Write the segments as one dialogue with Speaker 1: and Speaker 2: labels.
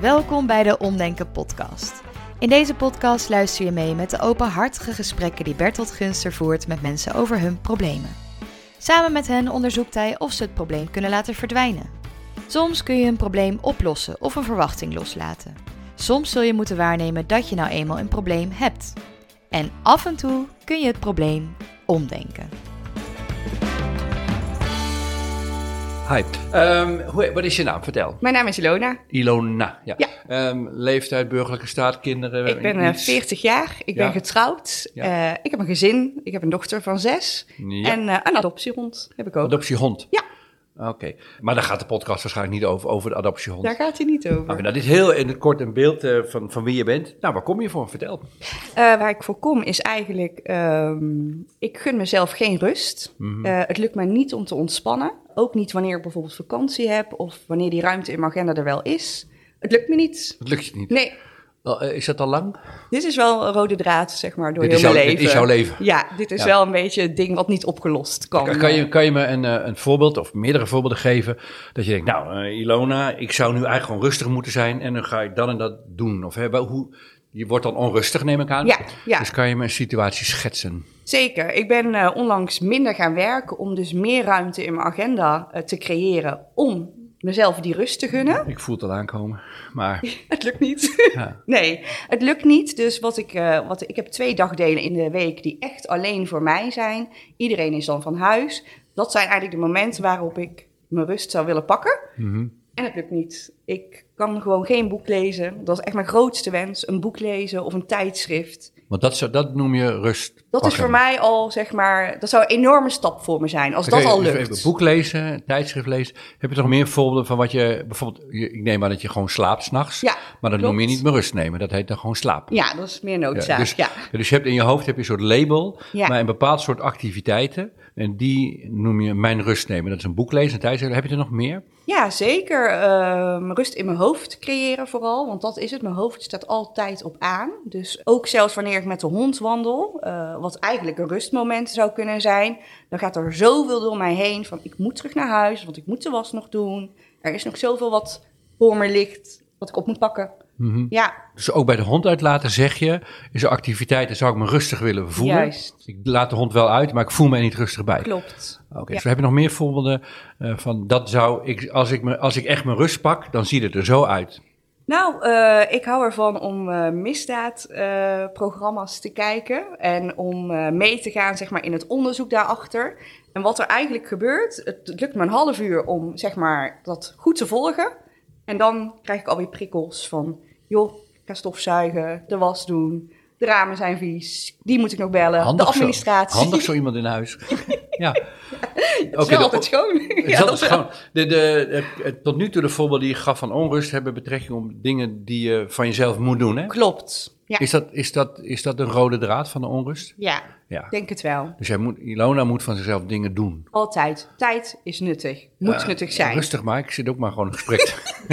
Speaker 1: Welkom bij de Omdenken Podcast. In deze podcast luister je mee met de openhartige gesprekken die Bertolt Gunster voert met mensen over hun problemen. Samen met hen onderzoekt hij of ze het probleem kunnen laten verdwijnen. Soms kun je een probleem oplossen of een verwachting loslaten. Soms zul je moeten waarnemen dat je nou eenmaal een probleem hebt. En af en toe kun je het probleem omdenken.
Speaker 2: Hi. Um, hoe, wat is je naam? Vertel. Mijn naam is Ilona. Ilona, ja. Ehm, leeftijd, burgerlijke staat, kinderen? Ik ben 40 eh, jaar. Ik ben getrouwd. Eh, ik heb een gezin. Ik heb een dochter van zes. En eh, een adoptiehond heb ik ook. Adoptiehond? Ja. Oké, maar daar gaat de podcast waarschijnlijk niet over, over de adoptiehond. Daar gaat hij niet over. Dat nou, is heel in het kort een beeld eh, van, van wie je bent. Nou, waar kom je voor? Vertel. Eh, waar ik voor kom is eigenlijk, ehm, ik gun mezelf geen rust. Mhm. Eh, het lukt mij niet om te ontspannen. Ook niet wanneer ik bijvoorbeeld vakantie heb of wanneer die ruimte in mijn agenda er wel is. Het lukt me niet. Het lukt je niet? Nee. Eh, is dat al lang? Dit is wel een rode draad, zeg maar, door heel mijn leven. Dit is jouw leven? Ja, dit is wel een beetje het ding wat niet opgelost kan. Kan, kan je, eh. kan je me een, eh, een voorbeeld of meerdere voorbeelden geven dat je denkt, nou Ilona, ik zou nu eigenlijk gewoon rustig moeten zijn en dan ga ik dan en dat doen? Of hè, hoe, je wordt dan onrustig, neem ik aan. Ja, ja. Dus kan je me een situatie schetsen? Zeker. Ik ben onlangs minder gaan werken om dus meer ruimte in mijn agenda te creëren om mezelf die rust te gunnen. Ik voel het al aankomen, maar... het lukt niet. Ja. nee, het lukt niet. Dus wat ik, eh, wat, ik heb twee dagdelen in de week die echt alleen voor mij zijn. Iedereen is dan van huis. Dat zijn eigenlijk de momenten waarop ik mijn rust zou willen pakken. Mm en het lukt niet. Ik kan gewoon geen boek lezen. Dat is echt mijn grootste wens: een boek lezen of een tijdschrift. Want dat, zou, dat noem je rust. Dat is voor mij al, zeg maar, dat zou een enorme stap voor me zijn als dat al lukt. even boek lezen, tijdschrift lezen. Heb je toch meer voorbeelden van wat je, bijvoorbeeld, ik neem aan dat je gewoon slaapt s'nachts. Ja, maar dan noem je niet meer rust nemen, dat heet dan gewoon slapen. Ja, dat is meer noodzaak. Ja, dus, dus je hebt in je hoofd heb je een soort label, ja. maar een bepaald soort activiteiten. En die noem je Mijn Rust Nemen. Dat is een boek lezen, Heb je er nog meer? Ja, zeker. Ehm, rust in mijn hoofd creëren vooral, want dat is het. Mijn hoofd staat altijd op aan. Dus ook zelfs wanneer ik met de hond wandel, eh, wat eigenlijk een rustmoment zou kunnen zijn, dan gaat er zoveel door mij heen van ik moet terug naar huis, want ik moet de was nog doen. Er is nog zoveel wat voor me ligt, wat ik op moet pakken. Mhm. Ja. Dus ook bij de hond uitlaten zeg je, is een activiteit, dan zou ik me rustig willen voelen. Juist. Ik laat de hond wel uit, maar ik voel me er niet rustig bij. Klopt. Oké, dus we hebben nog meer voorbeelden eh, van dat zou ik, als ik, me, als ik echt mijn rust pak, dan ziet het er zo uit. Nou, eh, ik hou ervan om eh, misdaadprogramma's te kijken en om mee te gaan zeg maar, in het onderzoek daarachter. En wat er eigenlijk gebeurt, het lukt me een half uur om zeg maar, dat goed te volgen. En dan krijg ik alweer prikkels van, joh, ik ga stofzuigen, de was doen, de ramen zijn vies, die moet ik nog bellen, Handig de administratie. Zo. Handig zo iemand in huis. ja. Het is altijd schoon. Het is altijd schoon. De, de, eh, tot nu toe de voorbeelden die je gaf van onrust hebben betrekking op dingen die je van jezelf moet doen. Hè? Klopt. Is, dat, is, dat, is dat de rode draad van de onrust? Ja, ja. denk het wel. Dus moet, Ilona moet van zichzelf dingen doen. Altijd. Tijd is nuttig. Moet nuttig zijn. Rustig maar, ik zit ook maar gewoon een gesprek.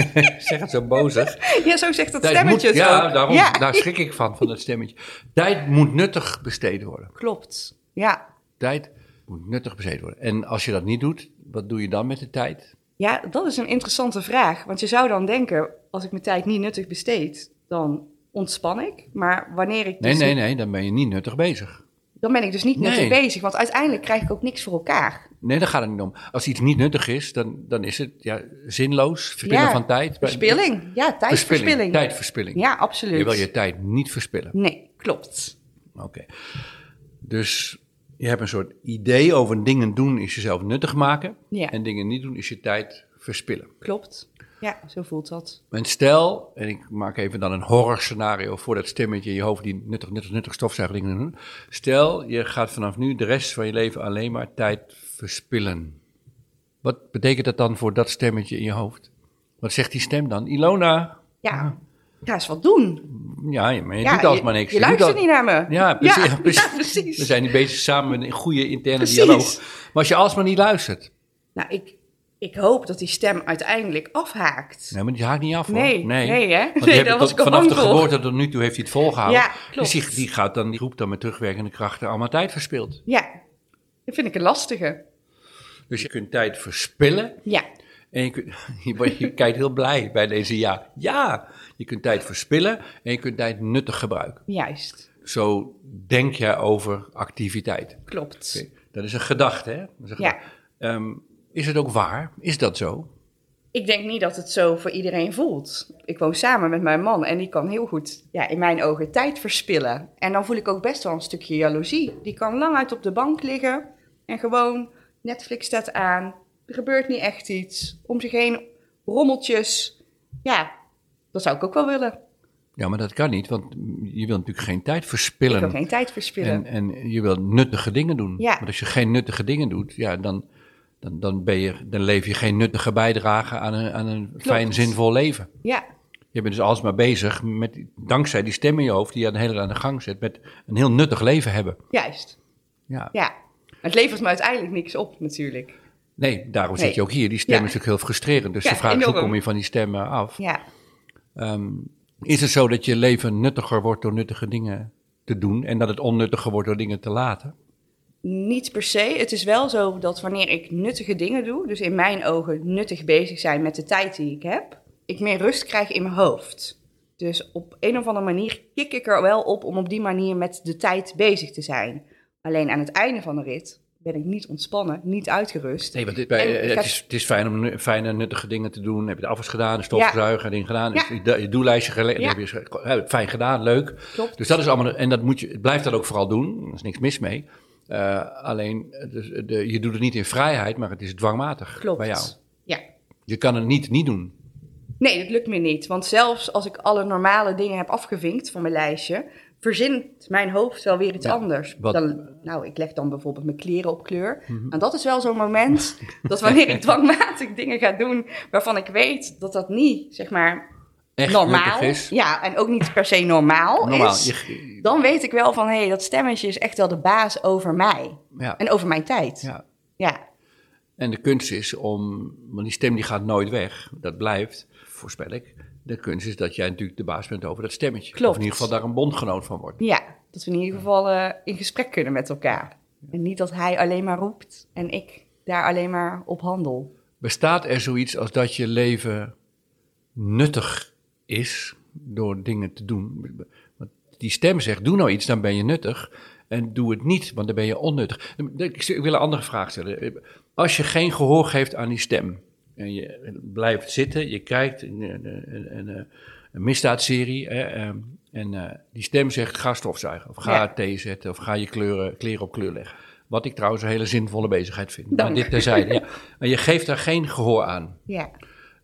Speaker 2: zeg het zo bozig. Ja, zo zegt dat stemmetje. Moet, ja, daarom, ja, daar schrik ik van, van dat stemmetje. Tijd moet nuttig besteed worden. Klopt, ja. Tijd moet nuttig besteed worden. En als je dat niet doet, wat doe je dan met de tijd? Ja, dat is een interessante vraag. Want je zou dan denken, als ik mijn tijd niet nuttig besteed, dan ontspan ik. Maar wanneer ik. Dus nee, nee, nee, dan ben je niet nuttig bezig. Dan ben ik dus niet nuttig bezig, want uiteindelijk krijg ik ook niks voor elkaar. Nee, daar gaat het niet om. Als iets niet nuttig is, dan, dan is het ja, zinloos, verspillen van tijd. Verspilling, ja, tijdverspilling. Tijdverspilling. Ja, absoluut. Je wil je tijd niet verspillen. Nee, klopt. Oké. Dus je hebt een soort idee over dingen doen is jezelf nuttig maken. Ja. En dingen niet doen is je tijd verspillen. Klopt. Ja, zo voelt dat. En stel, en ik maak even dan een horror scenario voor dat stemmetje in je hoofd die nuttig, nuttig, nuttig stofzuigdingen Stel, je gaat vanaf nu de rest van je leven alleen maar tijd verspillen. Wat betekent dat dan voor dat stemmetje in je hoofd? Wat zegt die stem dan? Ilona? Ja, ga eens wat doen. Ja, maar je doet doet maar niks. Je, je, luistert niet naar me. Ja precies, We zijn niet bezig samen met een goede interne dialoog. Maar als je alsmaar niet luistert. Nou, ik, ik hoop dat die stem uiteindelijk afhaakt. Nee, maar die haakt niet af hoor. Nee, nee. hè? Want nee, dat was tot, vanaf de geboorte tot nu toe heeft hij het volgehouden. Ja, dus klopt. Dus die, gaat dan, die roept dan met terugwerkende krachten allemaal tijd verspild. Ja, dat vind ik een lastige. Dus je kunt tijd verspillen. Ja. En je, kunt, je kijkt heel blij bij deze ja. Ja, je kunt tijd verspillen en je kunt tijd nuttig gebruiken. Juist. Zo denk jij over activiteit. Klopt. Dat is een gedachte, hè? ja. Ehm, is het ook waar? Is dat zo? Ik denk niet dat het zo voor iedereen voelt. Ik woon samen met mijn man en die kan heel goed ja, in mijn ogen tijd verspillen. En dan voel ik ook best wel een stukje jaloezie. Die kan lang uit op de bank liggen en gewoon Netflix staat aan. Er gebeurt niet echt iets. Om zich heen rommeltjes. Ja, dat zou ik ook wel willen. Ja, maar dat kan niet, want je wilt natuurlijk geen tijd verspillen. Ik wil geen tijd verspillen. En, en je wilt nuttige dingen doen. Ja. Want als je geen nuttige dingen doet, ja, dan dan, dan, ben je, dan leef je geen nuttige bijdrage aan een, aan een fijn, zinvol leven. Ja. Je bent dus alsmaar bezig met, dankzij die stem in je hoofd die je de hele aan de gang zet, met een heel nuttig leven hebben. Juist. Ja. ja. Het levert me uiteindelijk niks op, natuurlijk. Nee, daarom zit je ook hier. Die stem is natuurlijk heel frustrerend. Dus ja, de vraag is, hoe kom je van die stemmen af? Ja. Ehm, is het zo dat je leven nuttiger wordt door nuttige dingen te doen en dat het onnuttiger wordt door dingen te laten? niet per se. Het is wel zo dat wanneer ik nuttige dingen doe, dus in mijn ogen nuttig bezig zijn met de tijd die ik heb, ik meer rust krijg in mijn hoofd. Dus op een of andere manier kik ik er wel op om op die manier met de tijd bezig te zijn. Alleen aan het einde van de rit ben ik niet ontspannen, niet uitgerust. Nee, want eh, het, is, fijn om fijne, nuttige dingen te doen. Heb je de afwas gedaan, de stofzuiger, ja. ding gedaan. Dus je, je doellijstje gelegd, heb je eh, fijn gedaan, leuk. Dus dat is allemaal, en dat moet je, blijf dat ook vooral doen. Er is niks mis mee. Eh, alleen, dus, eh, de, je doet het niet in vrijheid, maar het is dwangmatig Klopt. bij jou. Ja. Je kan het niet niet doen. Nee, dat lukt me niet. Want zelfs als ik alle normale dingen heb afgevinkt van mijn lijstje, verzint mijn hoofd wel weer iets anders. Dan, nou, ik leg dan bijvoorbeeld mijn kleren op kleur. En mhm. dat is wel zo'n moment dat wanneer ik dwangmatig dingen ga doen waarvan ik weet dat dat niet, zeg maar, echt normaal is. Ja, en ook niet per se normaal, is. Dan weet ik wel van, hé, hey, dat stemmetje is echt wel de baas over mij. En over mijn tijd. Ja. ja. En de kunst is om, want die stem die gaat nooit weg, dat blijft, voorspel ik. De kunst is dat jij natuurlijk de baas bent over dat stemmetje. Klopt. Of in ieder geval daar een bondgenoot van wordt. Ja, dat we in ieder geval eh, in gesprek kunnen met elkaar. En niet dat hij alleen maar roept en ik daar alleen maar op handel. Bestaat er zoiets als dat je leven nuttig is door dingen te doen. Want die stem zegt: doe nou iets, dan ben je nuttig. En doe het niet, want dan ben je onnuttig. Ik wil een andere vraag stellen. Als je geen gehoor geeft aan die stem. En je blijft zitten, je kijkt een, een, een, een misdaadserie. Hè, ehm, en eh, die stem zegt: ga stofzuigen. Of ga ja. thee zetten. Of ga je kleuren, kleren op kleur leggen. Wat ik trouwens een hele zinvolle bezigheid vind. Maar dit terzijde. ja. Maar je geeft daar geen gehoor aan. Ja.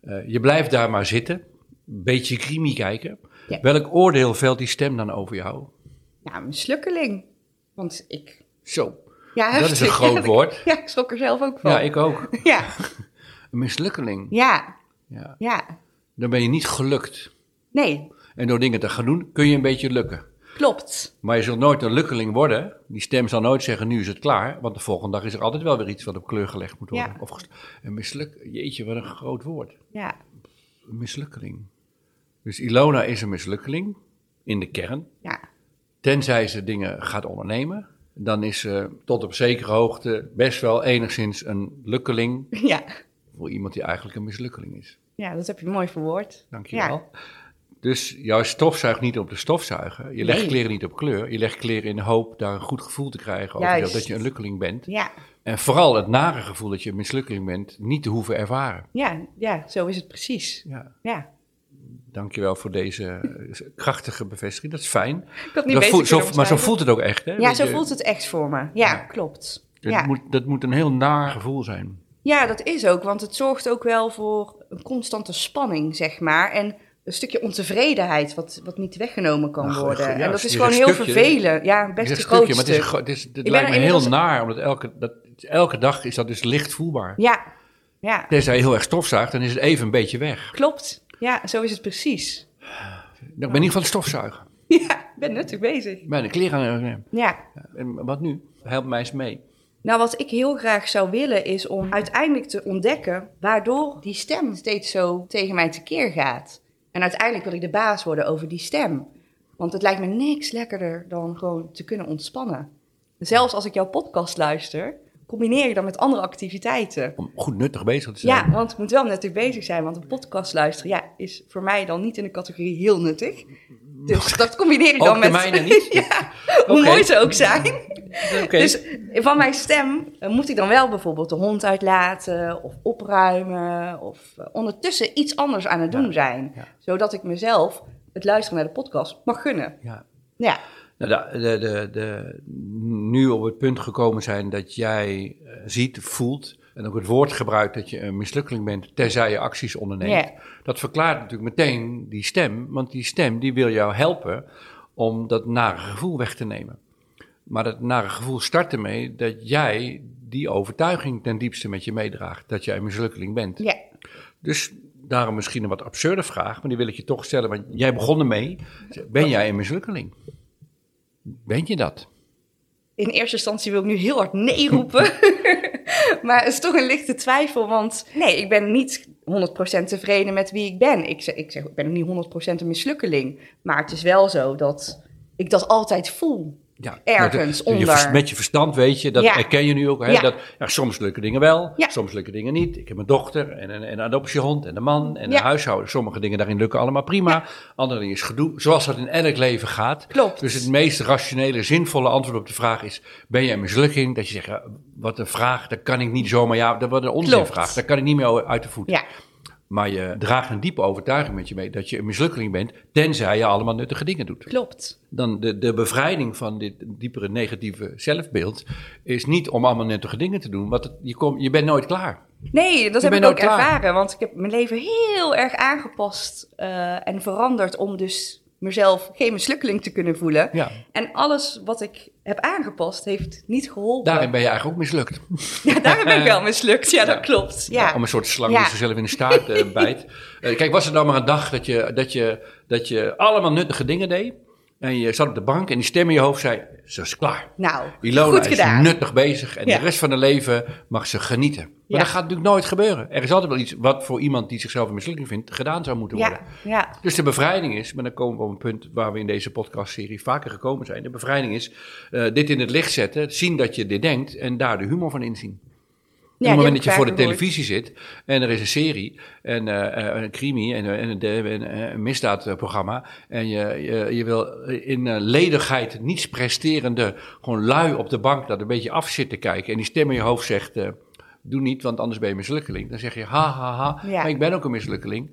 Speaker 2: Eh, je blijft daar maar zitten beetje krimi kijken. Welk oordeel velt die stem dan over jou? Nou, een mislukkeling, Want ik... Zo, ja, dat is een groot woord. Ja, ik schrok er zelf ook van. Ja, ik ook. Ja. een mislukkeling. Ja. ja. Ja. Dan ben je niet gelukt. Nee. En door dingen te gaan doen kun je een beetje lukken. Klopt. Maar je zult nooit een lukkeling worden. Die stem zal nooit zeggen, nu is het klaar. Want de volgende dag is er altijd wel weer iets wat op kleur gelegd moet worden. Ja. een misluk... Jeetje, wat een groot woord. Ja. Een mislukkeling. Dus Ilona is een mislukkeling in de kern. Ja. Tenzij ze dingen gaat ondernemen, dan is ze tot op zekere hoogte best wel enigszins een lukkeling. Ja. Voor iemand die eigenlijk een mislukkeling is. Ja, dat heb je mooi verwoord. Dankjewel. wel. Ja. Dus jouw stofzuigt niet op de stofzuiger. Je legt kleren niet op kleur. Je legt kleren in de hoop daar een goed gevoel te krijgen over dat je een lukkeling bent. Ja. En vooral het nare gevoel dat je een mislukkeling bent, niet te hoeven ervaren. Ja, ja zo is het precies. Ja. ja dankjewel voor deze eh, krachtige bevestiging. Dat is fijn. niet zo, maar zo voelt het ook echt, hè? Ja, zo voelt het echt voor me. Ja, klopt. Dat, Moet, dat moet een heel naar gevoel zijn. Ja, dat is ook, want het zorgt ook wel voor een constante spanning, zeg maar. En een stukje ontevredenheid, wat, wat niet weggenomen kan nou, worden. en dat is gewoon heel vervelend. Ja, best een groot stukje, Maar is, lijkt me heel naar, omdat elke, dat, elke dag is dat dus licht voelbaar. Ja, ja. je heel erg stofzuigt, dan is het even een beetje weg. Klopt, ja, zo is het precies. Nou, ik ben in ieder geval de stofzuiger. Ja, ik ben natuurlijk bezig. Bij de kleren aan Ja. En wat nu? Help mij eens mee. Nou, wat ik heel graag zou willen is om uiteindelijk te ontdekken waardoor die stem steeds zo tegen mij tekeer gaat. En uiteindelijk wil ik de baas worden over die stem. Want het lijkt me niks lekkerder dan gewoon te kunnen ontspannen. Zelfs als ik jouw podcast luister, combineer je dan met andere activiteiten. Om goed nuttig bezig te zijn. Ja, want het moet wel nuttig bezig zijn. Want een podcast luisteren ja, is voor mij dan niet in de categorie heel nuttig. Dus dat combineer ik dan met... mijne niet? ja, hoe mooi ze ook zijn. Okay. Dus van mijn stem eh, moet ik dan wel bijvoorbeeld de hond uitlaten... of opruimen of eh, ondertussen iets anders aan het doen zijn. Zodat ik mezelf het luisteren naar de podcast mag gunnen. Ja. ja nou, de, de, de, nu op het punt gekomen zijn dat jij eh, ziet, voelt en ook het woord gebruikt dat je een mislukkeling bent, terzij je acties onderneemt. Dat verklaart natuurlijk meteen die stem, want die stem die wil jou helpen om dat nare gevoel weg te nemen. Maar dat nare gevoel start ermee dat jij die overtuiging ten diepste met je meedraagt, dat jij een mislukkeling bent. Dus daarom misschien een wat absurde vraag, maar die wil ik je toch stellen, want jij begon ermee. Ben jij een mislukkeling? Ben je dat? In eerste instantie wil ik nu heel hard nee roepen. maar het is toch een lichte twijfel, want nee, ik ben niet 100% tevreden met wie ik ben. Ik zeg, ik, zeg, ik ben ook niet 100% een mislukkeling. Maar het is wel zo dat ik dat altijd voel ja, ergens onder. Je, met je verstand weet je, dat ja. herken je nu ook. Hè, Dat, ja, soms lukken dingen wel, soms lukken dingen niet. Ik heb een dochter en, een adoptiehond en een man en een huishouden. Sommige dingen daarin lukken allemaal prima. Andere dingen is gedoe, zoals dat in elk leven gaat. Klopt. Dus het meest rationele, zinvolle antwoord op de vraag is, ben jij een mislukking? Dat je zegt, wat een vraag, dat kan ik niet zomaar, ja, dat wordt een onzinvraag. Daar kan ik niet meer uit de voeten. Maar je draagt een diepe overtuiging met je mee dat je een mislukkeling bent, tenzij je allemaal nuttige dingen doet. Klopt. Dan de, de bevrijding van dit diepere negatieve zelfbeeld is niet om allemaal nuttige dingen te doen, want je, kom, je bent nooit klaar. Nee, dat heb ik ook ervaren, want ik heb mijn leven heel erg aangepast eh, en veranderd om dus mezelf geen mislukkeling te kunnen voelen. Ja. En alles wat ik heb aangepast heeft niet geholpen. Daarin ben je eigenlijk ook mislukt. Ja, daarin ben ik wel mislukt. Ja, dat klopt. Om een soort slang die zichzelf in de staart eh, bijt. Eh, kijk, was er dan maar een dag dat je, dat, je, dat je allemaal nuttige dingen deed. En je zat op de bank en die stem in je hoofd zei, ze is klaar. Nou, Ilona goed gedaan. is nuttig bezig en de rest van haar leven mag ze genieten. Maar dat gaat natuurlijk nooit gebeuren. Er is altijd wel iets wat voor iemand die zichzelf een mislukking vindt, gedaan zou moeten worden. Ja, ja. Dus de bevrijding is, maar dan komen we op een punt waar we in deze podcastserie vaker gekomen zijn. De bevrijding is eh, dit in het licht zetten, zien dat je dit denkt en daar de humor van inzien. Op het moment dat je voor de televisie zit en er is een serie en uh, een crime en, en, en, een misdaadprogramma en je, je, wil in ledigheid, niets presterende, gewoon lui op de bank dat een beetje af te kijken en die stem in je hoofd zegt doe niet, want anders ben je mislukkeling. Dan zeg je, ha, ha, ha, maar ik ben ook een mislukkeling.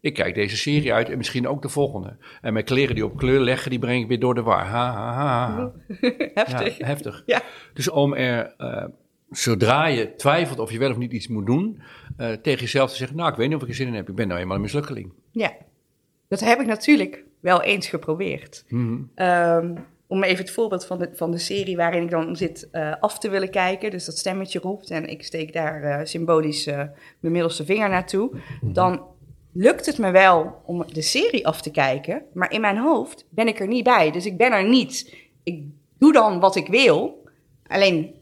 Speaker 2: Ik kijk deze serie uit en misschien ook de volgende. En mijn kleren die op kleur leggen, die breng ik weer door de war. Ha, ha, ha, ha. Heftig. Ja, heftig. Ja. Dus om er, eh, zodra je twijfelt of je wel of niet iets moet doen, eh, tegen jezelf te zeggen, nou, ik weet niet of ik er zin in heb. Ik ben nou eenmaal een mislukkeling. Ja, dat heb ik natuurlijk wel eens geprobeerd. Mhm. Ehm, om even het voorbeeld van de, van de serie waarin ik dan zit uh, af te willen kijken, dus dat stemmetje roept en ik steek daar uh, symbolisch uh, mijn middelste vinger naartoe, mhm. dan lukt het me wel om de serie af te kijken, maar in mijn hoofd ben ik er niet bij. Dus ik ben er niet. Ik doe dan wat ik wil, alleen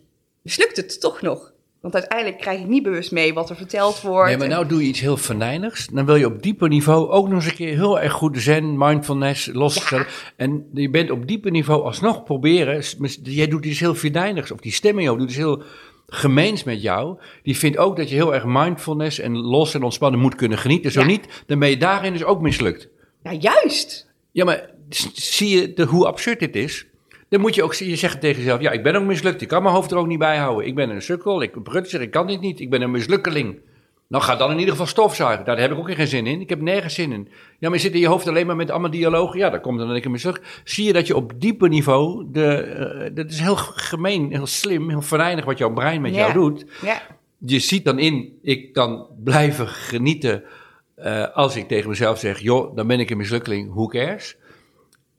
Speaker 2: mislukt het toch nog. Want uiteindelijk krijg ik niet bewust mee wat er verteld wordt. Nee, maar nou doe je iets heel verneinigs. Dan wil je op dieper niveau ook nog eens een keer heel erg goed zen, mindfulness losstellen. En je bent op dieper niveau alsnog proberen. Jij doet iets heel verneinigs. Of die stemming ook doet iets heel gemeens met jou. Die vindt ook dat je heel erg mindfulness en los en ontspannen moet kunnen genieten. Zo niet, dan ben je daarin dus ook mislukt. Ja, juist. Ja, maar zie je de, hoe absurd dit is? Dan moet je ook je zegt tegen jezelf: ja, ik ben ook mislukt. Ik kan mijn hoofd er ook niet bij houden. Ik ben een sukkel. Ik prutser. Ik kan dit niet. Ik ben een mislukkeling. Nou, ga dan in ieder geval stofzuigen. Daar heb ik ook geen zin in. Ik heb nergens zin in. Ja, maar je zit in je hoofd alleen maar met allemaal dialogen. Ja, daar komt dan een keer mee terug. Zie je dat je op dieper niveau. De, eh, dat is heel gemeen, heel slim, heel venijnig wat jouw brein met jou doet. Ja. Je ziet dan in, ik kan blijven genieten. Eh, als ik tegen mezelf zeg, joh, dan ben ik een mislukkeling, hoe cares?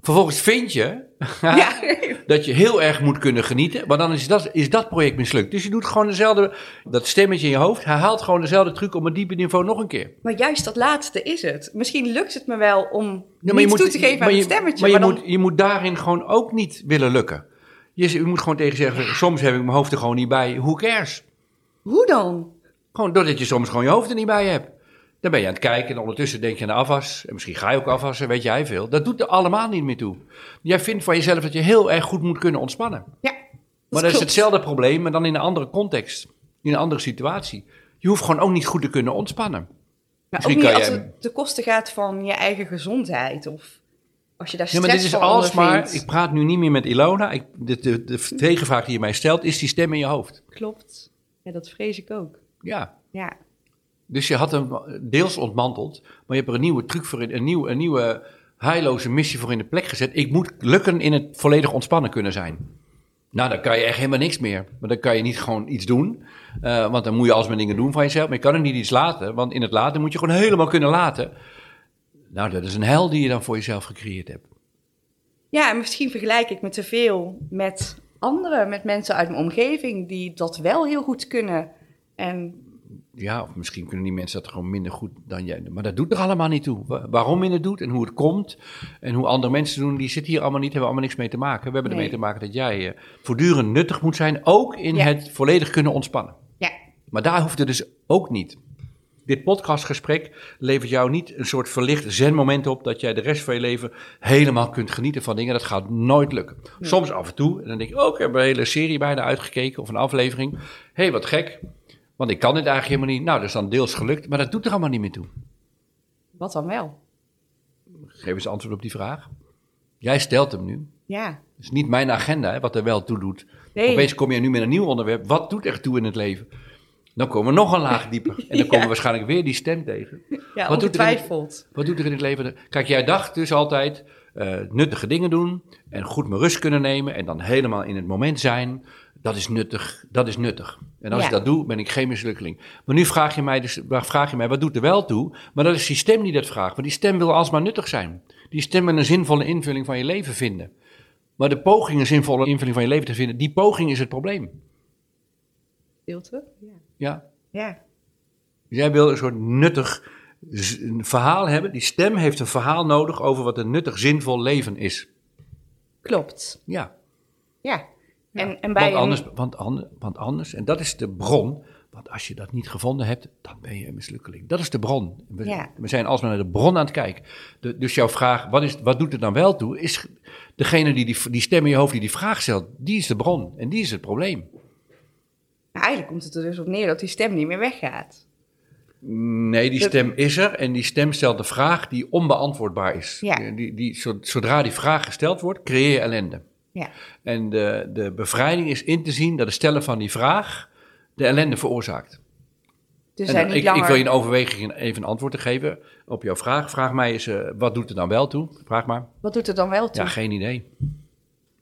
Speaker 2: Vervolgens vind je ja. dat je heel erg moet kunnen genieten, maar dan is dat, is dat project mislukt. Dus je doet gewoon dezelfde, dat stemmetje in je hoofd herhaalt gewoon dezelfde truc op een diepe niveau nog een keer. Maar juist dat laatste is het. Misschien lukt het me wel om ja, niets toe te geven aan het stemmetje. Maar, je, moet, je moet daarin gewoon ook niet willen lukken. Je, moet gewoon tegen zeggen, soms heb ik mijn hoofd er gewoon niet bij, Hoe cares? Hoe dan? Gewoon doordat je soms gewoon je hoofd er niet bij hebt. Dan ben je aan het kijken en ondertussen denk je aan de afwas. En misschien ga je ook afwassen, weet jij veel. Dat doet er allemaal niet meer toe. Jij vindt van jezelf dat je heel erg goed moet kunnen ontspannen. Ja. maar dat is hetzelfde probleem, maar dan in een andere context. In een andere situatie. Je hoeft gewoon ook niet goed te kunnen ontspannen. misschien ook niet als je het ten gaat van je eigen gezondheid of als je daar stress ja, maar dit is alsmaar, Ik praat nu niet meer met Ilona. Ik, de, de, de, tegenvraag die je mij stelt, is die stem in je hoofd. Klopt. Ja, dat vrees ik ook. Ja. Ja. Dus je had hem deels ontmanteld, maar je hebt er een nieuwe truc voor in, een, nieuw, een nieuwe heilloze missie voor in de plek gezet. Ik moet lukken in het volledig ontspannen kunnen zijn. Nou, dan kan je echt helemaal niks meer. Maar dan kan je niet gewoon iets doen. Eh, want dan moet je alsmaar dingen doen van jezelf. Maar je kan er niet iets laten. Want in het laten moet je gewoon helemaal kunnen laten. Nou, dat is een hel die je dan voor jezelf gecreëerd hebt. Ja, en misschien vergelijk ik me te veel met anderen. Met mensen uit mijn omgeving die dat wel heel goed kunnen. En ja, of misschien kunnen die mensen dat gewoon minder goed dan jij. Maar dat doet er allemaal niet toe. Waarom men het doet en hoe het komt en hoe andere mensen doen, die zitten hier allemaal niet, hebben allemaal niks mee te maken. We hebben nee. ermee te maken dat jij eh, voortdurend nuttig moet zijn, ook in het volledig kunnen ontspannen. Ja. Maar daar hoeft het dus ook niet. Dit podcastgesprek levert jou niet een soort verlicht zenmoment op dat jij de rest van je leven helemaal kunt genieten van dingen. Dat gaat nooit lukken. Soms af en toe, en dan denk ik ook, oh, ik heb een hele serie bijna uitgekeken of een aflevering. Hé, hey, wat gek. Want ik kan dit eigenlijk helemaal niet. Nou, dat is dan deels gelukt, maar dat doet er allemaal niet meer toe. Wat dan wel? Geef eens antwoord op die vraag. Jij stelt hem nu. Ja. Het is niet mijn agenda, hè, wat er wel toe doet. Nee. Opeens kom je nu met een nieuw onderwerp. Wat doet echt toe in het leven? Dan komen we nog een laag dieper. En dan komen we waarschijnlijk weer die stem tegen. Ja, wat doet, er wat doet er in het leven? Kijk, jij dacht dus altijd eh, nuttige dingen doen. En goed mijn rust kunnen nemen. En dan helemaal in het moment zijn. Dat is nuttig. Dat is nuttig. En als ik dat doe, ben ik geen mislukkeling. Maar nu vraag je, mij dus, vraag je mij, wat doet er wel toe? Maar dat is die stem die dat vraagt. Maar die stem wil alsmaar nuttig zijn. Die stem wil een zinvolle invulling van je leven vinden. Maar de poging een zinvolle invulling van je leven te vinden, die poging is het probleem. Stilte? Ja. Ja. ja. Jij wil een soort nuttig verhaal hebben. Die stem heeft een verhaal nodig over wat een nuttig, zinvol leven is. Klopt. Ja. Ja, en, en bij want, anders, want, anders, want anders, en dat is de bron, want als je dat niet gevonden hebt, dan ben je een mislukkeling. Dat is de bron. We, ja. we zijn alsmaar naar de bron aan het kijken. dus jouw vraag, wat, is, wat doet het dan wel toe? Is degene die, die stem in je hoofd die die vraag stelt, die is de bron en die is het probleem. eigenlijk komt het er dus op neer dat die stem niet meer weggaat. Nee, die stem is er en die stem stelt de vraag die onbeantwoordbaar is. Ja. Die, die, zodra die vraag gesteld wordt, creëer je ellende. Ja. En de, de bevrijding is in te zien dat het stellen van die vraag de ellende veroorzaakt. Dus ik, ik, wil je een overweging even een antwoord te geven op jouw vraag. Vraag mij eens, eh, wat doet er dan wel toe? Vraag maar. Wat doet er dan wel toe? Ja, geen idee.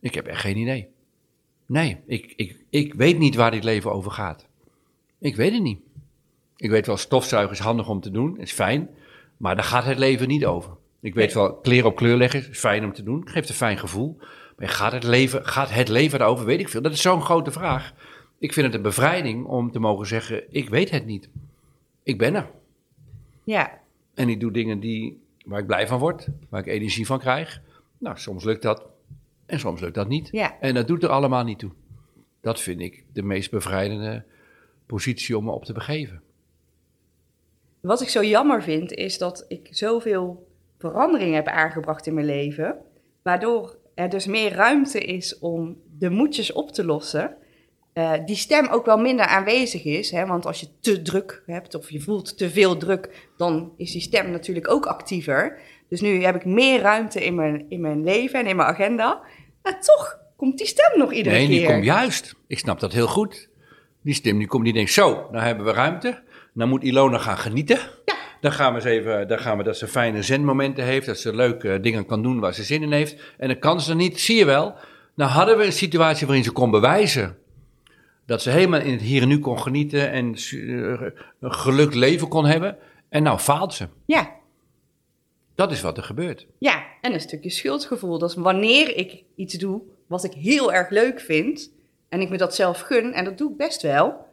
Speaker 2: Ik heb echt geen idee. Nee, ik, ik, ik weet niet waar dit leven over gaat. Ik weet het niet. Ik weet wel, stofzuigen is handig om te doen, is fijn. Maar daar gaat het leven niet over. Ik weet wel, kleren op kleur leggen is fijn om te doen, geeft een fijn gevoel. Maar gaat het leven, gaat het leven daarover? Weet ik veel. Dat is zo'n grote vraag. Ik vind het een bevrijding om te mogen zeggen: ik weet het niet. Ik ben er. Ja. En ik doe dingen die, waar ik blij van word, waar ik energie van krijg. Nou, soms lukt dat en soms lukt dat niet. Ja. En dat doet er allemaal niet toe. Dat vind ik de meest bevrijdende positie om me op te begeven. Wat ik zo jammer vind, is dat ik zoveel verandering heb aangebracht in mijn leven, waardoor er dus meer ruimte is om de moedjes op te lossen, eh, die stem ook wel minder aanwezig is. Hè? Want als je te druk hebt of je voelt te veel druk, dan is die stem natuurlijk ook actiever. Dus nu heb ik meer ruimte in mijn, in mijn leven en in mijn agenda. Maar toch komt die stem nog iedere nee, keer. Nee, die komt juist. Ik snap dat heel goed. Die stem die komt niet denkt, zo, nou hebben we ruimte. Dan moet Ilona gaan genieten. Dan gaan we eens even, dan gaan we dat ze fijne zendmomenten heeft, dat ze leuke eh, dingen kan doen waar ze zin in heeft. En dan kan ze niet, zie je wel. Nou hadden we een situatie waarin ze kon bewijzen dat ze helemaal in het hier en nu kon genieten en eh, een gelukkig leven kon hebben. En nou faalt ze. Ja. Dat is wat er gebeurt. Ja, en een stukje schuldgevoel. Dat is wanneer ik iets doe wat ik heel erg leuk vind en ik me dat zelf gun, en dat doe ik best wel,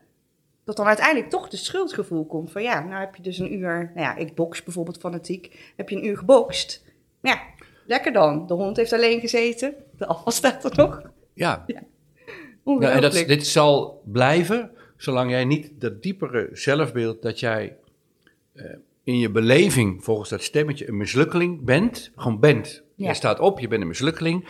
Speaker 2: dat dan uiteindelijk toch de schuldgevoel komt van ja, nou heb je dus een uur, nou ja, ik boks bijvoorbeeld fanatiek, heb je een uur gebokst. Ja, lekker dan. De hond heeft alleen gezeten, de afval staat er nog. Ja. ja. en dat, dit zal blijven zolang jij niet dat diepere zelfbeeld dat jij eh, in je beleving volgens dat stemmetje een mislukkeling bent, gewoon bent. Je staat op, je bent een mislukkeling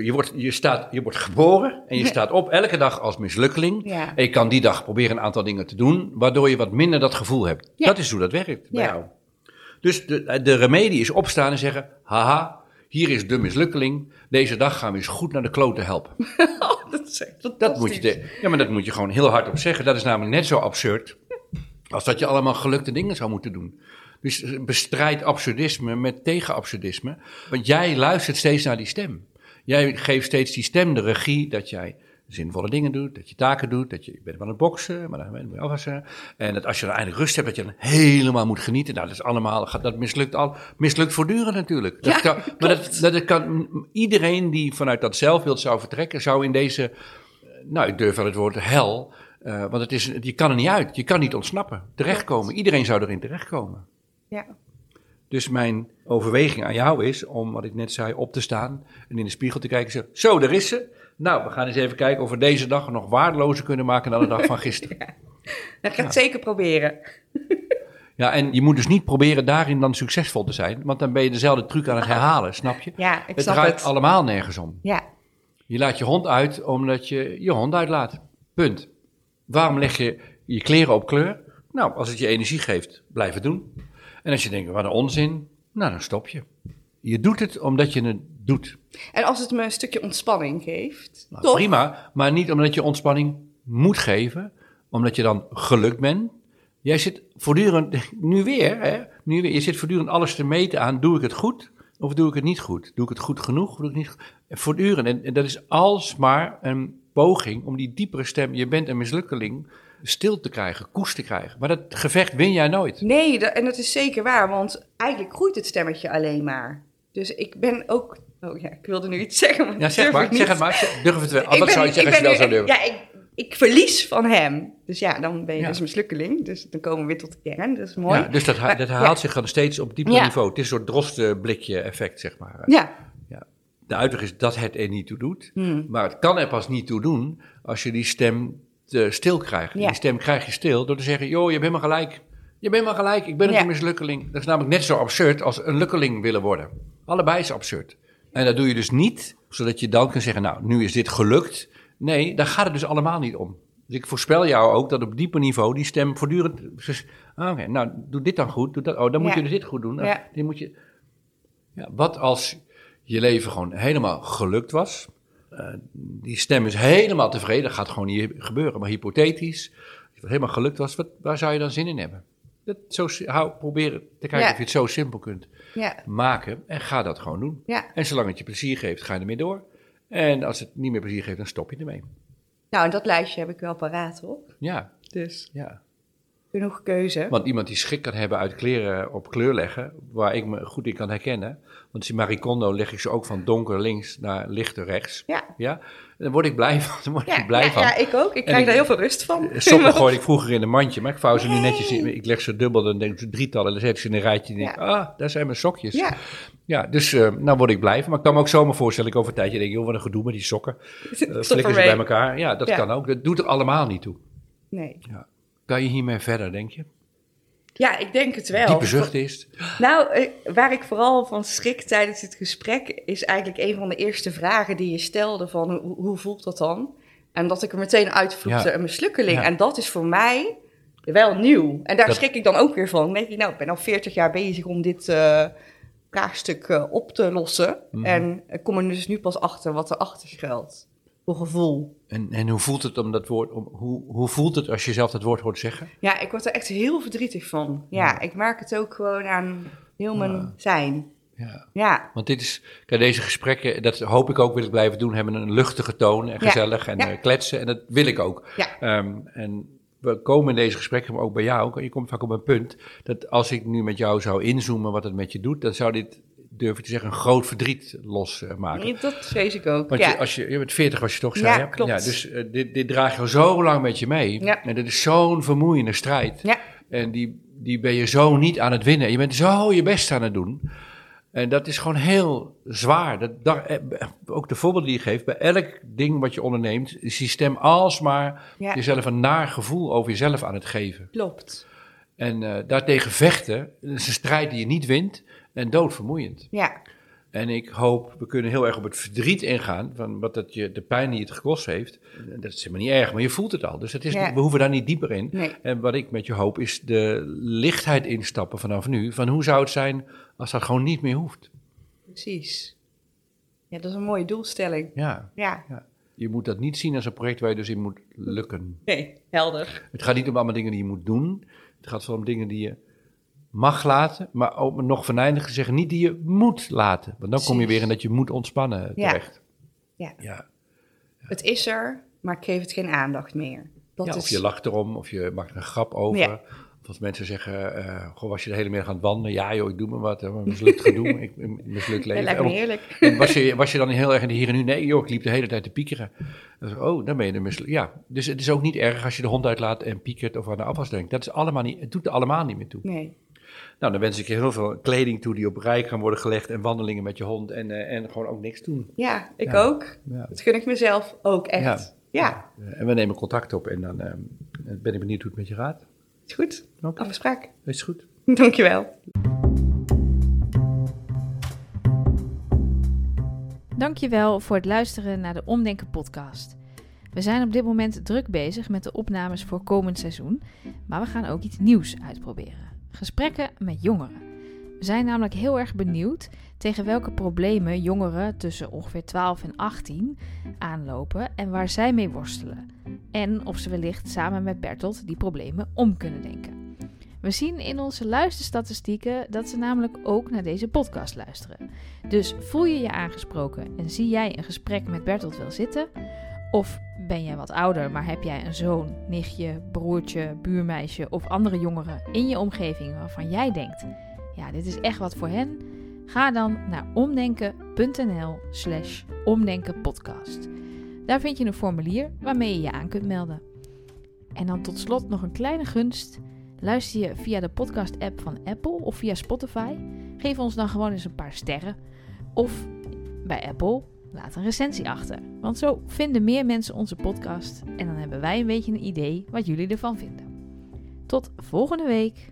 Speaker 2: je, wordt, je, staat, je wordt geboren en je staat op elke dag als mislukkeling. Ja. En je kan die dag proberen een aantal dingen te doen, waardoor je wat minder dat gevoel hebt. Ja. Dat is hoe dat werkt bij Dus de, de remedie is opstaan en zeggen: haha, hier is de mislukkeling. Deze dag gaan we eens goed naar de kloten helpen. Oh, dat is dat moet je Ja, maar dat moet je gewoon heel hard op zeggen. Dat is namelijk net zo absurd als dat je allemaal gelukte dingen zou moeten doen. Dus bestrijd absurdisme met tegenabsurdisme. Want jij luistert steeds naar die stem. Jij geeft steeds die stem de regie dat jij zinvolle dingen doet, dat je taken doet, dat je, je bent aan het boksen, maar dan moet je afwassen. En dat als je dan eindelijk rust hebt, dat je dan helemaal moet genieten. Nou, dat is allemaal, dat mislukt al, mislukt voortdurend natuurlijk. Dat ja, kan, maar dat, dat kan, iedereen die vanuit dat zelfbeeld zou vertrekken, zou in deze, nou, ik durf wel het woord hel, eh, want het is, je kan er niet uit, je kan niet ontsnappen, terechtkomen. Iedereen zou erin terechtkomen. Ja, dus mijn overweging aan jou is om, wat ik net zei, op te staan en in de spiegel te kijken. Zo, zo daar is ze. Nou, we gaan eens even kijken of we deze dag nog waardelozer kunnen maken dan de dag van gisteren. dat ga ik zeker proberen. Ja, en je moet dus niet proberen daarin dan succesvol te zijn, want dan ben je dezelfde truc aan het oh. herhalen, snap je? Ja, ik het snap draait allemaal nergens om. Ja. Je laat je hond uit omdat je je hond uitlaat. Punt. Waarom leg je je kleren op kleur? Nou, als het je energie geeft, blijf het doen. En als je denkt, wat een onzin, nou dan stop je. Je doet het omdat je het doet. En als het me een stukje ontspanning geeft. Nou, toch? Prima, maar niet omdat je ontspanning moet geven, omdat je dan gelukt bent. Jij zit voortdurend, nu weer, hè, nu weer, je zit voortdurend alles te meten aan: doe ik het goed of doe ik het niet goed? Doe ik het goed genoeg of doe ik niet goed? Voortdurend. En, en dat is alsmaar een poging om die diepere stem, je bent een mislukkeling stil te krijgen, koest te krijgen. Maar dat gevecht win jij nooit. Nee, en dat is zeker waar, want eigenlijk groeit het stemmetje alleen maar. Dus ik ben ook. Oh ja, ik wilde nu iets zeggen. Maar ja, zeg maar, zeg het maar. Durf het wel. Oh, zou je zeggen als je wel zou durven? Ja, ik, ik verlies van hem. Dus ja, dan ben je dus een mislukkeling. Dus dan komen we weer tot de kern. Dat is mooi. Ja, dus dat, dat herhaalt zich dan steeds op dieper niveau. Het is een soort drostenblikje effect, zeg maar. Ja. De uitweg is dat het er niet toe doet. Hmm. Maar het kan er pas niet toe doen als je die stem eh, stil krijgen. Die stem krijg je stil door te zeggen: joh, je bent maar gelijk. Je bent maar gelijk, ik ben een mislukkeling. Dat is namelijk net zo absurd als een lukkeling willen worden. Allebei is absurd. En dat doe je dus niet, zodat je dan kunt zeggen: Nou, nu is dit gelukt. Nee, daar gaat het dus allemaal niet om. Dus ik voorspel jou ook dat op dieper niveau die stem voortdurend. Ah, oké, nou, doe dit dan goed. Doe dat, oh, dan moet je dus dit goed doen. Nou, moet je, ja, wat als je leven gewoon helemaal gelukt was? Eh, die stem is helemaal tevreden. Dat gaat gewoon niet gebeuren. Maar hypothetisch, als het helemaal gelukt was, wat, waar zou je dan zin in hebben? Dat zo, hou, proberen te kijken of je het zo simpel kunt maken. En ga dat gewoon doen. En zolang het je plezier geeft, ga je ermee door. En als het niet meer plezier geeft, dan stop je ermee. Nou, en dat lijstje heb ik wel paraat, hoor. Ja. Dus. Ja genoeg keuze. Want iemand die schik kan hebben uit kleren op kleur leggen, waar ik me goed in kan herkennen. Want die maricondo leg ik ze ook van donker links naar lichter rechts. Ja. ja? Dan word ik blij van. Dan word ja, ik blij van. ja, ik ook. Ik krijg daar heel veel rust van. Eh, Sommige gooi ik vroeger in een mandje, maar ik vouw ze nee. nu netjes in. Ik leg ze dubbel, dan denk ik drietallen, dan zet ik ze in een rijtje. En denk, ah, daar zijn mijn sokjes. Ja. Ja, dus uh, nou word ik blij van. Maar ik kan me ook zomaar voorstellen, ik over een tijdje denk, joh, wat een gedoe met die sokken. Uh, flikken ze bij elkaar. Ja, dat kan ook. Dat doet er allemaal niet toe. Nee. Ja. Kan je hiermee verder, denk je? Ja, ik denk het wel. Die bezucht is. Nou, eh, waar ik vooral van schrik tijdens het gesprek is eigenlijk een van de eerste vragen die je stelde van hoe, voelt dat dan? En dat ik er meteen uitvloekte ja. een mislukkeling. En dat is voor mij wel nieuw. En daar schrik ik dan ook weer van. denk je, nou, ik ben al 40 jaar bezig om dit uh, vraagstuk eh, op te lossen. Mhm. En ik kom er dus nu pas achter wat erachter schuilt voor gevoel. En, en hoe voelt het om dat woord, om, hoe, hoe voelt het als je zelf dat woord hoort zeggen? Ja, ik word er echt heel verdrietig van. Ja, ik merk het ook gewoon aan heel mijn zijn. Ja. ja. Want dit is, deze gesprekken, dat hoop ik ook wil ik blijven doen, hebben een luchtige toon en gezellig en eh, kletsen. En dat wil ik ook. Ja. Ehm, en we komen in deze gesprekken, maar ook bij jou, je komt vaak op een punt dat als ik nu met jou zou inzoomen wat het met je doet, dan zou dit durf ik te zeggen, een groot verdriet losmaken. Nee, dat vrees ik ook. Want ja. je, als je, je bent 40 was je toch, zei ja, klopt. dus eh, dit, dit draag je al zo lang met je mee. En dat is zo'n vermoeiende strijd. En die, die ben je zo niet aan het winnen. Je bent zo je best aan het doen. En dat is gewoon heel zwaar. Dat, eh, ook de voorbeeld die je geeft, bij elk ding wat je onderneemt, is die stem alsmaar jezelf een naar gevoel over jezelf aan het geven. Klopt. En eh, daartegen vechten, dat is een strijd die je niet wint en doodvermoeiend. Ja. En ik hoop, we kunnen heel erg op het verdriet ingaan, van wat dat je, de pijn die het gekost heeft. Dat is helemaal niet erg, maar je voelt het al. Dus het is, we hoeven daar niet dieper in. En wat ik met je hoop is de lichtheid instappen vanaf nu. Van hoe zou het zijn als dat gewoon niet meer hoeft? Precies. Ja, dat is een mooie doelstelling. Ja. ja. ja. Je moet dat niet zien als een project waar je dus in moet lukken. Nee, helder. Het gaat niet om allemaal dingen die je moet doen. Het gaat vooral om dingen die je mag laten, maar ook nog venijniger zeggen, niet die je moet laten. Want dan kom je weer in dat je moet ontspannen eh, terecht. Ja. ja. Het is er, maar ik geef het geen aandacht meer. ja, is... Of je lacht erom, of je maakt een grap over. Of als mensen zeggen, uh, was je de hele middag aan het wandelen? Ja joh, ik doe me wat, mislukt gedoe, ik, mislukt leven. Ja, lijkt me heerlijk. was, je, was je dan heel erg in de hier en nu? Nee joh, ik liep de hele tijd te piekeren. oh, dan ben je er mislukt. Ja, dus het is ook niet erg als je de hond uitlaat en piekert of aan de afwas denkt. Dat is allemaal niet, het doet er allemaal niet meer toe. Nee. Nou, dan wens ik je heel veel kleding toe die op rij kan worden gelegd en wandelingen met je hond en, eh, en gewoon ook niks doen. Ja, ik ook. Dat gun ik mezelf ook echt. Ja. Eh, en we nemen contact op en dan eh, ben ik benieuwd hoe het met je gaat. Is goed. Okay. Afspraak. Is goed. Dankjewel.
Speaker 1: Dankjewel voor het luisteren naar de Omdenken podcast. We zijn op dit moment druk bezig met de opnames voor komend seizoen, maar we gaan ook iets nieuws uitproberen. Gesprekken met jongeren. We zijn namelijk heel erg benieuwd tegen welke problemen jongeren tussen ongeveer 12 en 18 aanlopen en waar zij mee worstelen. En of ze wellicht samen met Bertolt die problemen om kunnen denken. We zien in onze luisterstatistieken dat ze namelijk ook naar deze podcast luisteren. Dus voel je je aangesproken en zie jij een gesprek met Bertolt wel zitten? Of ben jij wat ouder, maar heb jij een zoon, nichtje, broertje, buurmeisje of andere jongeren in je omgeving waarvan jij denkt: ja, dit is echt wat voor hen? Ga dan naar omdenken.nl/slash omdenkenpodcast. Daar vind je een formulier waarmee je je aan kunt melden. En dan tot slot nog een kleine gunst. Luister je via de podcast-app van Apple of via Spotify? Geef ons dan gewoon eens een paar sterren. Of bij Apple Laat een recensie achter, want zo vinden meer mensen onze podcast en dan hebben wij een beetje een idee wat jullie ervan vinden. Tot volgende week!